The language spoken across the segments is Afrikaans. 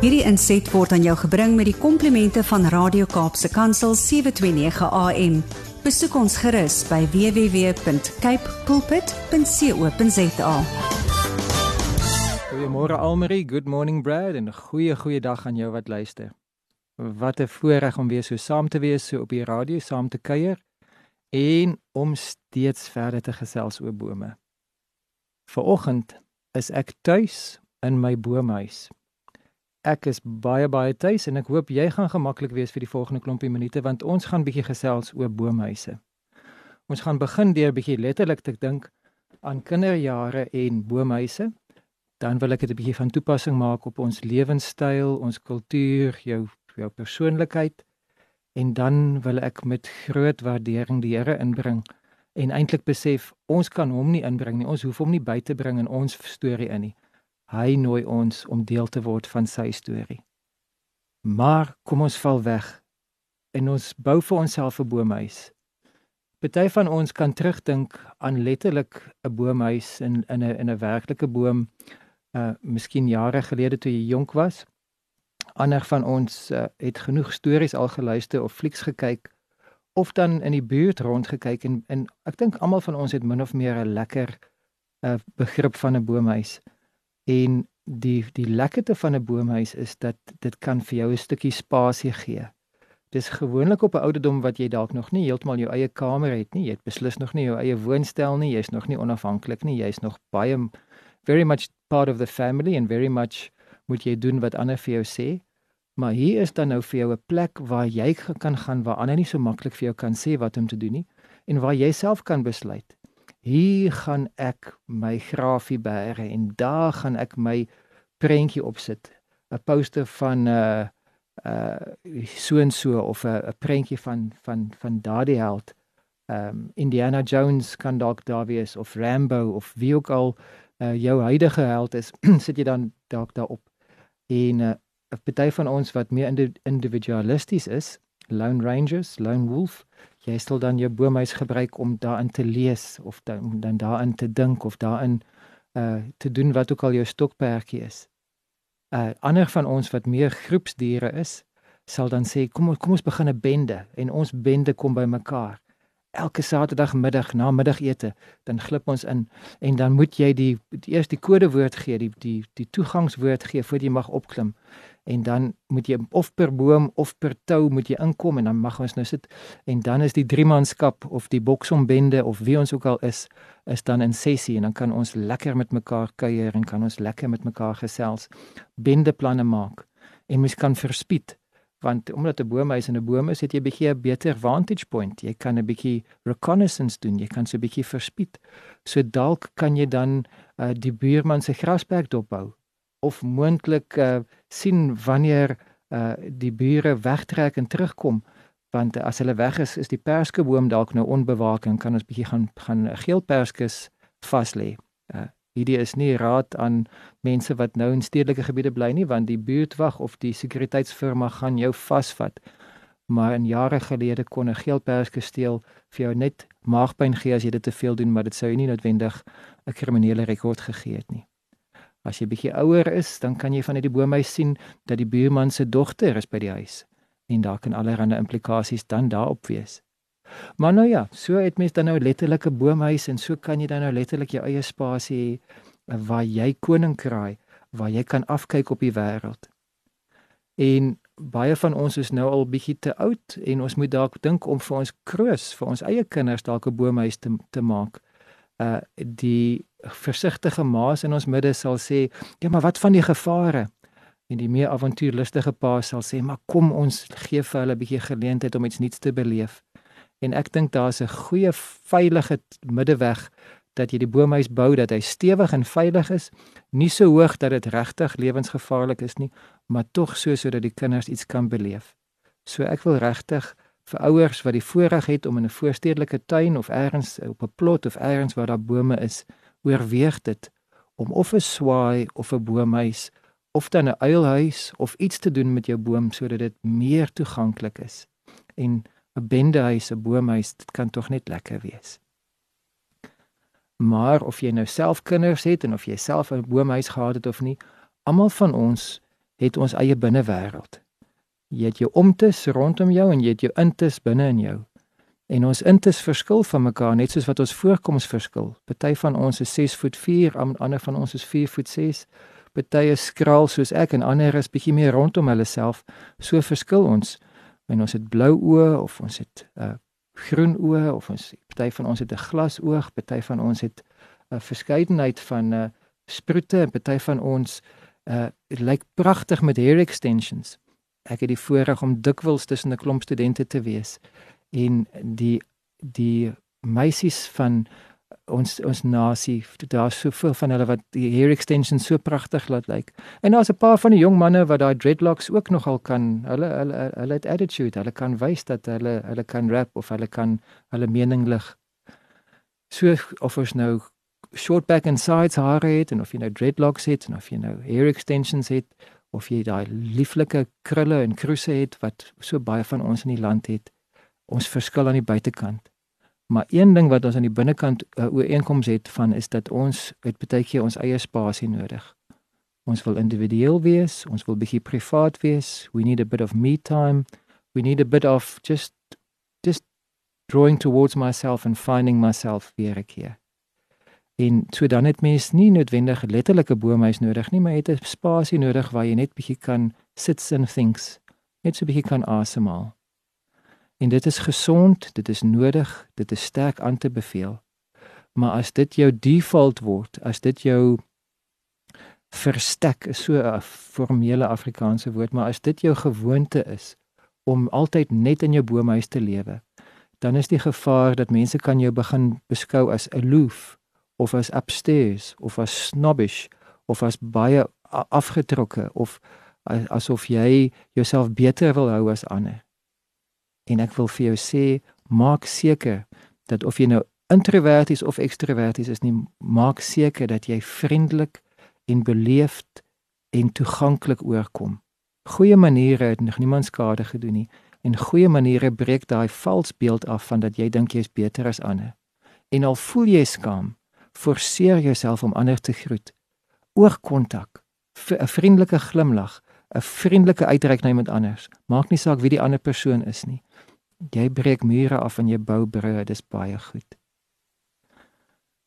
Hierdie inset word aan jou gebring met die komplimente van Radio Kaapse Kansel 729 AM. Besoek ons gerus by www.cape pulpit.co.za. Goeiemôre Almarie, good morning Brad en 'n goeie goeie dag aan jou wat luister. Wat 'n voorreg om weer so saam te wees so op die radio saam te kuier en om steeds verder te gesels oor bome. Vanoggend is ek tuis in my boomhuis. Ek is baie baie tuis en ek hoop jy gaan gemaklik wees vir die volgende klompie minute want ons gaan bietjie gesels oor boomhuise. Ons gaan begin deur bietjie letterlik te dink aan kinderjare en boomhuise. Dan wil ek dit 'n bietjie van toepassing maak op ons lewenstyl, ons kultuur, jou jou persoonlikheid en dan wil ek met groot waardering die Here inbring en eintlik besef ons kan hom nie inbring nie. Ons hoef hom nie by te bring in ons storie in nie. Hy nooi ons om deel te word van sy storie. Maar kom ons val weg en ons bou vir onsself 'n boomhuis. Party van ons kan terugdink aan letterlik 'n boomhuis in in 'n in 'n werklike boom uh miskien jare gelede toe jy jonk was. Ander van ons uh, het genoeg stories al geluister of flieks gekyk of dan in die buurt rondgekyk en en ek dink almal van ons het min of meer 'n lekker uh begrip van 'n boomhuis. En die die lekkerte van 'n boomhuis is dat dit kan vir jou 'n stukkie spasie gee. Dis gewoonlik op 'n ouderdom wat jy dalk nog nie heeltemal jou eie kamer het nie. Jy het beslis nog nie jou eie woonstel nie. Jy's nog nie onafhanklik nie. Jy's nog baie very much part of the family and very much moet jy doen wat ander vir jou sê. Maar hier is dan nou vir jou 'n plek waar jy kan gaan waar ander nie so maklik vir jou kan sê wat om te doen nie en waar jy self kan besluit hier gaan ek my grafie bære en daar gaan ek my prentjie opsit. 'n poster van 'n uh, uh so en so of 'n 'n prentjie van van van daardie held. Um Indiana Jones kan dalk daar wees of Rambo of wie ook al uh, jou huidige held is sit jy dan dalk daarop. En 'n uh, party van ons wat meer individualisties is lone rangers lone wolf jy stel dan jou boomhuis gebruik om daarin te lees of dan, dan daarin te dink of daarin uh te doen wat ook al jou stokperdjie is. Uh ander van ons wat meer groepsdiere is, sal dan sê kom kom ons begin 'n bende en ons bende kom by mekaar. Elke Saterdagmiddag na middagete, dan glip ons in en dan moet jy die, die eers die kodewoord gee, die die die toegangswoord gee voor jy mag opklim en dan moet jy of per boom of per tou moet jy inkom en dan mag ons nou sit. En dan is die driemanskap of die boksombende of wie ons ook al is is dan in sessie en dan kan ons lekker met mekaar kuier en kan ons lekker met mekaar gesels bendeplanne maak en mens kan verspied want omdat 'n boomhuis in 'n boom is het jy bietjie 'n beter vantage point. Jy kan 'n bietjie reconnaissance doen jy kan so 'n bietjie verspied. So dalk kan jy dan uh, die buurman se grasperk dophou of moontlik uh, sien wanneer uh, die bure wegtrek en terugkom want as hulle weg is is die perskeboom dalk nou onbewaak en kan ons bietjie gaan gaan geel perskes vas lê. Uh, hierdie is nie raad aan mense wat nou in stedelike gebiede bly nie want die buurtwag of die sekuriteitsfirma gaan jou vasvat. Maar in jare gelede kon 'n geel perske steel vir jou net maagpyn gee as jy dit te veel doen, maar dit sou nie noodwendig 'n kriminele rekord gegee het nie. As jy bietjie ouer is, dan kan jy van uit die boomhuis sien dat die buurman se dogter is by die huis en daar kan allerlei implikasies dan daarop wees. Maar nou ja, so het mens dan nou letterlik 'n boomhuis en so kan jy dan nou letterlik jou eie spasie hê eh, waar jy koning kraai, waar jy kan afkyk op die wêreld. En baie van ons is nou al bietjie te oud en ons moet dalk dink om vir ons kroos, vir ons eie kinders dalk 'n boomhuis te te maak. Uh die versigtige maas in ons midde sal sê, "Ja, maar wat van die gevare?" En die meer avontuurlustige pa sal sê, "Maar kom ons gee vir hulle 'n bietjie geleentheid om iets nuuts te beleef." En ek dink daar's 'n goeie veilige middeweg dat jy die boomhuis bou dat hy stewig en veilig is, nie so hoog dat dit regtig lewensgevaarlik is nie, maar tog so sodat die kinders iets kan beleef. So ek wil regtig vir ouers wat die voorreg het om in 'n voorstedelike tuin of elders op 'n plot of elders waar daar bome is, oorweeg dit om of 'n swaai of 'n boomhuis of dan 'n uilhuis of iets te doen met jou boom sodat dit meer toeganklik is. En 'n bendehuis, 'n boomhuis, dit kan tog net lekker wees. Maar of jy nou self kinders het en of jy self 'n boomhuis gehad het of nie, almal van ons het ons eie binnewêreld. Jy het jou omtes rondom jou en jy het jou intes binne in jou. En ons intes verskil van mekaar net soos wat ons voorkoms verskil. Party van ons is 6 voet 4, ander van ons is 4 voet 6. Party is skraal soos ek en ander is bietjie meer rondom hulle self. So verskil ons. En ons het blou oë of ons het 'n uh, groen oë of ons party van ons het 'n glasoog, party van ons het 'n uh, verskeidenheid van uh, sproete en party van ons uh lyk pragtig met hair extensions. Ek het die voorreg om dikwels tussen 'n klomp studente te wees en die die meisies van ons ons nasie daar's soveel van hulle wat die hair extensions so pragtig laat lyk. En daar's 'n paar van die jong manne wat daai dreadlocks ook nogal kan. Hulle hulle hulle het attitude. Hulle kan wys dat hulle hulle kan rap of hulle kan hulle mening lig. So of ons nou short back and sides hare het en of jy nou dreadlocks het en of jy nou hair extensions het of jy daai lieflike krulle en kruise het wat so baie van ons in die land het ons verskil aan die buitekant. Maar een ding wat ons aan die binnekant uh, ooreenkoms het van is dat ons het baie keer ons eie spasie nodig. Ons wil individueel wees ons wil bietjie privaat wees. We need a bit of me time. We need a bit of just just drawing towards myself and finding myself weer ek hier En so dan het mens nie noodwendig letterlike boomhuis nodig nie, maar het 'n spasie nodig waar jy net bietjie kan sit and thinks, net so bietjie kan asemhaal. En dit is gesond, dit is nodig, dit is sterk aan te beveel. Maar as dit jou default word, as dit jou verstek is so 'n formele Afrikaanse woord, maar as dit jou gewoonte is om altyd net in jou boomhuis te lewe, dan is die gevaar dat mense kan jou begin beskou as aloof of as upstairs of as snobbish of as baie afgetrokke of asof jy jouself beter wil hou as ander. En ek wil vir jou sê, maak seker dat of jy nou introverties of extroverties is nie, maak seker dat jy vriendelik en beleefd en toeganklik oorkom. Goeie maniere het nog niemand skade gedoen nie en goeie maniere breek daai vals beeld af van dat jy dink jy's beter as ander. En al voel jy skaam, forceer jouself om ander te groet. Oogkontak, 'n vriendelike glimlag, 'n vriendelike uitreik na iemand anders. Maak nie saak wie die ander persoon is nie. Jy breek mure af en jy bou brûe, dis baie goed.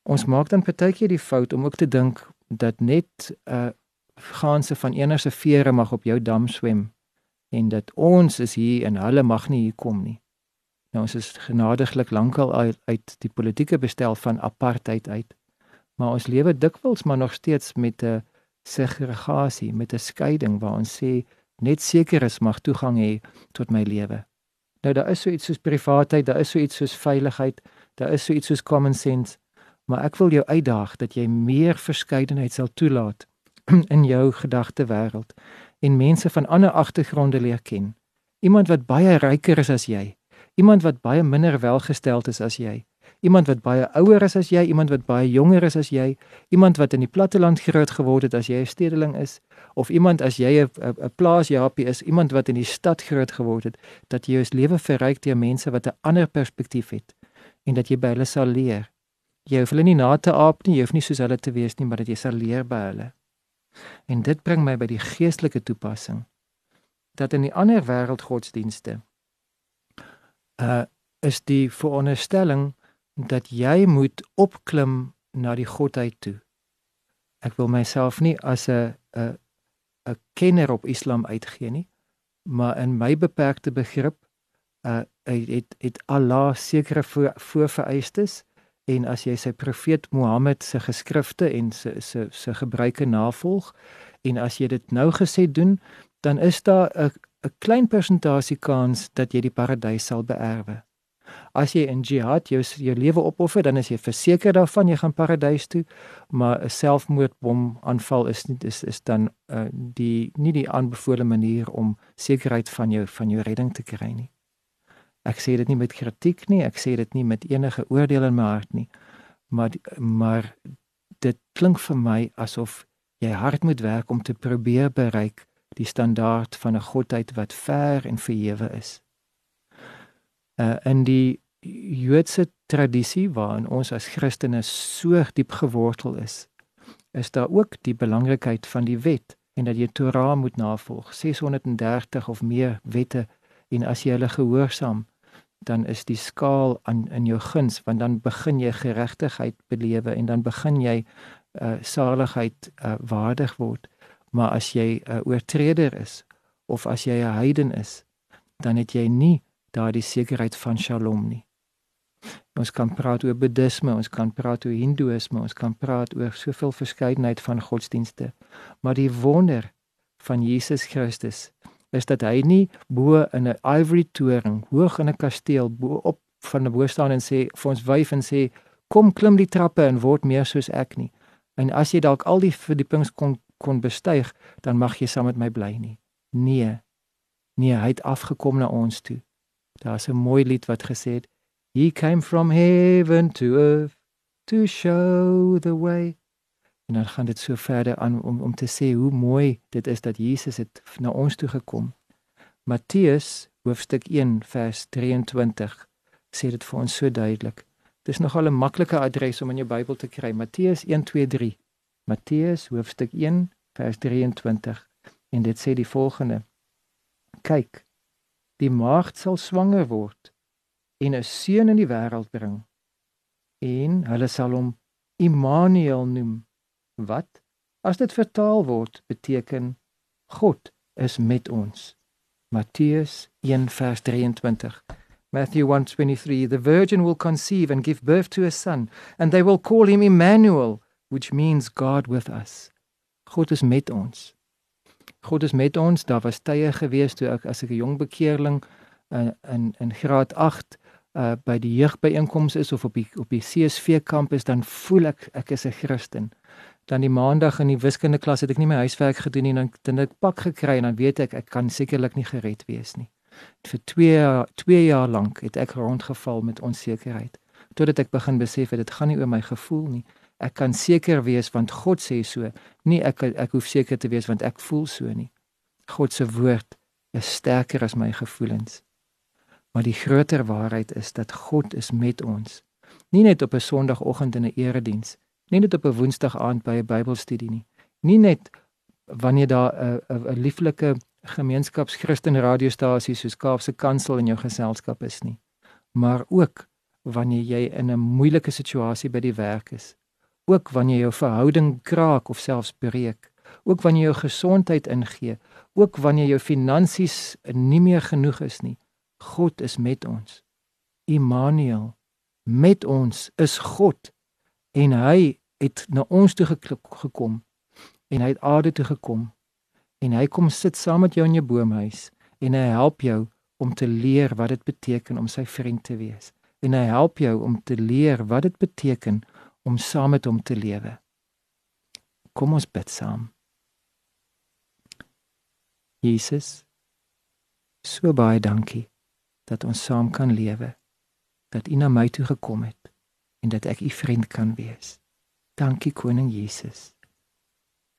Ons maak dan partykeer die fout om ook te dink dat net 'n uh, gaanse van enige vere mag op jou dam swem en dat ons is hier en hulle mag nie hier kom nie. Nou ons is genadiglik lankal uit, uit die politieke bestel van apartheid uit. Maar ons lewe dikwels maar nog steeds met 'n segregasie, met 'n skeiding waar ons sê net sekeres mag toegang hê tot my lewe. Nou daar is so iets soos privaatheid, daar is so iets soos veiligheid, daar is so iets soos common sense, maar ek wil jou uitdaag dat jy meer verskeidenheid sal toelaat in jou gedagtewêreld en mense van ander agtergronde leer ken. Iemand wat baie ryker is as jy, iemand wat baie minder welgesteld is as jy, iemand wat baie ouer is as jy, iemand wat baie jonger is as jy, iemand wat in die platteland groot geword het as jy 'n stedeling is, of iemand as jy 'n plaasjapie is, iemand wat in die stad groot geword het, dat jy jou lewe verryk deur mense wat 'n ander perspektief het en dat jy by hulle sal leer. Jy hoef hulle nie na te aap nie, jy hoef nie soos hulle te wees nie, maar dat jy sal leer by hulle. En dit bring my by die geestelike toepassing dat in die ander wêreldgodsdienste uh is die veronderstelling dat jy moet opklim na die godheid toe. Ek wil myself nie as 'n 'n 'n kenner op Islam uitgee nie, maar in my beperkte begrip uh het het Allah sekere voorvereistes en as jy sy profeet Mohammed se geskrifte en se se se gebruike navolg en as jy dit nou gesê doen, dan is daar 'n 'n klein persentasie kans dat jy die paradys sal beerwe. As jy in jihad jou jou lewe opoffer, dan is jy verseker daarvan jy gaan paradys toe, maar 'n selfmoordbom aanval is nie is is dan uh, die nie die aanbevole manier om sekerheid van jou van jou redding te kry nie. Ek sê dit nie met kritiek nie, ek sê dit nie met enige oordeel in my hart nie, maar maar dit klink vir my asof jy hard moet werk om te probeer bereik die standaard van 'n godheid wat ver en verhewe is uh, in die Joodse tradisie waarin ons as Christene so diep gewortel is, is daar ook die belangrikheid van die wet en dat jy Torah moet navolg, 630 of meer wette en as jy hulle gehoorsaam dan is die skaal aan in jou guns want dan begin jy geregtigheid belewe en dan begin jy uh, saligheid uh, waardig word. Maar as jy 'n uh, oortreder is of as jy 'n heiden is dan het jy nie daardie sekerheid van Shalom nie ons kan praat oor boeddhisme ons kan praat oor hindoeïsme ons kan praat oor soveel verskeidenheid van godsdienste maar die wonder van Jesus Christus is dat hy nie bo in 'n ivory toring hoog in 'n kasteel bo op van 'n bo staan en sê vir ons wyf en sê kom klim die trappe en word meer soos ek nie. En as jy dalk al die verdiepings kon kon bestyg, dan mag jy saam met my bly nie. Nee. Nee, hy het afgekom na ons toe. Daar's 'n mooi lied wat gesê het, He came from heaven to earth to show the way. En dan gaan dit so verder aan om om te sê hoe mooi dit is dat Jesus het na ons toe gekom. Matteus hoofstuk 1 vers 23 sê dit vir ons so duidelik. Dis nogal 'n maklike adres om in jou Bybel te kry. Matteus 123. Matteus hoofstuk 1 vers 23 en dit sê die volgende: Kyk, die maagd sal swanger word en 'n seun in die wêreld bring en hulle sal hom Immanuel noem wat as dit vertaal word beteken God is met ons. Matteus 1:23. Matthew 1:23 The virgin will conceive and give birth to a son and they will call him Emmanuel which means God with us. God is met ons. God is met ons. Daar was tye gewees toe ek as ek 'n jong bekeerling uh, in in graad 8 uh by die jeugbyeenkomste is of op die op die CSV kampus dan voel ek ek is 'n Christen dan die maandag in die wiskunde klas het ek nie my huiswerk gedoen nie en dan dan ek pak gekry en dan weet ek ek kan sekerlik nie gered wees nie. Vir 2 2 jaar lank het ek rondgeval met onsekerheid totdat ek begin besef het dit gaan nie oor my gevoel nie. Ek kan seker wees want God sê so. Nie ek ek hoef seker te wees want ek voel so nie. God se woord is sterker as my gevoelens. Maar die groter waarheid is dat God is met ons. Nie net op 'n Sondagoggend in 'n erediens nie net op 'n woensdag aand by 'n Bybelstudie nie. Nie net wanneer daar 'n 'n lieflike gemeenskapschristen radiostasie soos Kaapse Kansel in jou geselskap is nie, maar ook wanneer jy in 'n moeilike situasie by die werk is. Ook wanneer jou verhouding kraak of selfs breek. Ook wanneer jou gesondheid ingee, ook wanneer jou finansies nie meer genoeg is nie. God is met ons. Immanuel, met ons is God en hy het na ons toe gekom en hy het aarde toe gekom en hy kom sit saam met jou in jou boomhuis en hy help jou om te leer wat dit beteken om sy vriend te wees en hy help jou om te leer wat dit beteken om saam met hom te lewe. Kom ons bid saam. Jesus so baie dankie dat ons saam kan lewe dat u na my toe gekom het en dat ek u vriend kan wees. Dankie koning Jesus.